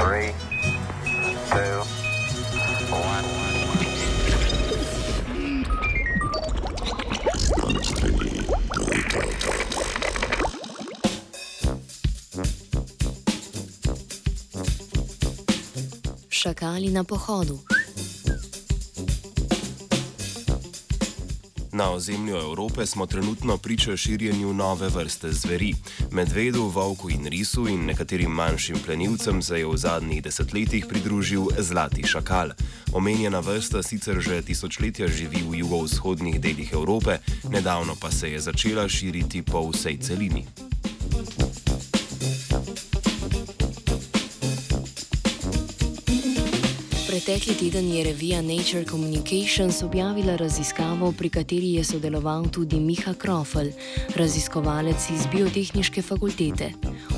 Three, two, one. Šakali na Na ozemlju Evrope smo trenutno priča širjenju nove vrste zveri. Medvedu, volku in risu in nekaterim manjšim plenilcem se je v zadnjih desetletjih pridružil zlati šakal. Omenjena vrsta sicer že tisočletja živi v jugovzhodnih delih Evrope, nedavno pa se je začela širiti po vsej celini. Pretekli teden je revija Nature Communications objavila raziskavo, pri kateri je sodeloval tudi Miha Krofel, raziskovalec iz Biotehniške fakultete.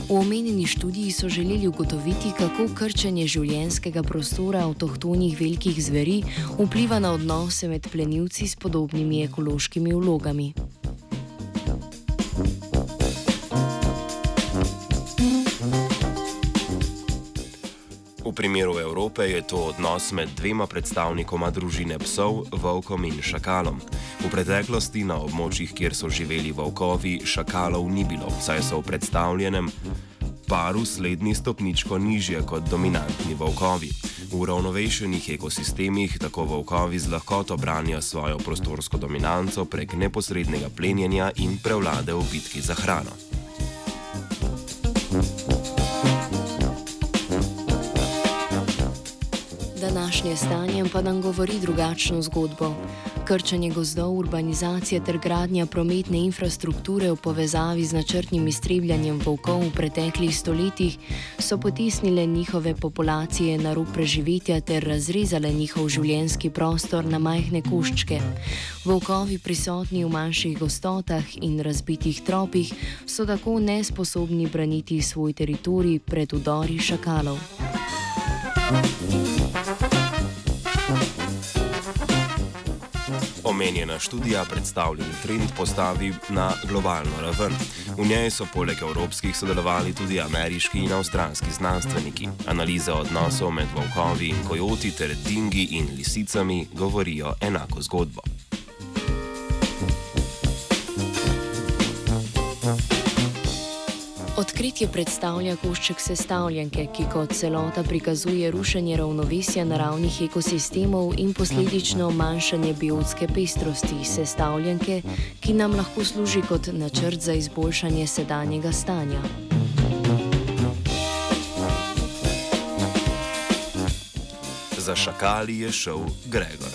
V omenjeni študiji so želeli ugotoviti, kako krčenje življenjskega prostora avtohtonih velikih zveri vpliva na odnose med plenilci s podobnimi ekološkimi vlogami. V primeru Evrope je to odnos med dvema predstavnikoma družine psov, volkom in šakalom. V preteklosti na območjih, kjer so živeli volkovi, šakalov ni bilo, saj so v predstavljenem paru slednji stopničko nižje kot dominantni volkovi. V uravnovešenih ekosistemih tako volkovi z lahkoto branijo svojo prostorsko dominanco prek neposrednega plenjenja in prevlade v bitki za hrano. Današnje stanje pa nam govori drugačno zgodbo. Krčenje gozdov, urbanizacija ter gradnja prometne infrastrukture v povezavi z načrtnim iztrebljanjem volkov v preteklih stoletjih so potisnile njihove populacije na rob preživetja ter razrezale njihov življenjski prostor na majhne koščke. Volkovi prisotni v manjših gostotah in razbitih tropih so tako nesposobni braniti svoj teritorij pred udori šakalov. Omenjena študija predstavljeni trend postavi na globalno raven. V njej so poleg evropskih sodelovali tudi ameriški in avstralski znanstveniki. Analize odnosov med volkovi in kojoti ter dingi in lisicami govorijo enako zgodbo. Odkritje predstavlja košček sestavljanke, ki kot celota prikazuje rušenje ravnovesja naravnih ekosistemov in posledično manjšanje biotske pestrosti sestavljanke, ki nam lahko služi kot načrt za izboljšanje sedanjega stanja. Za šakali je šel Gregor.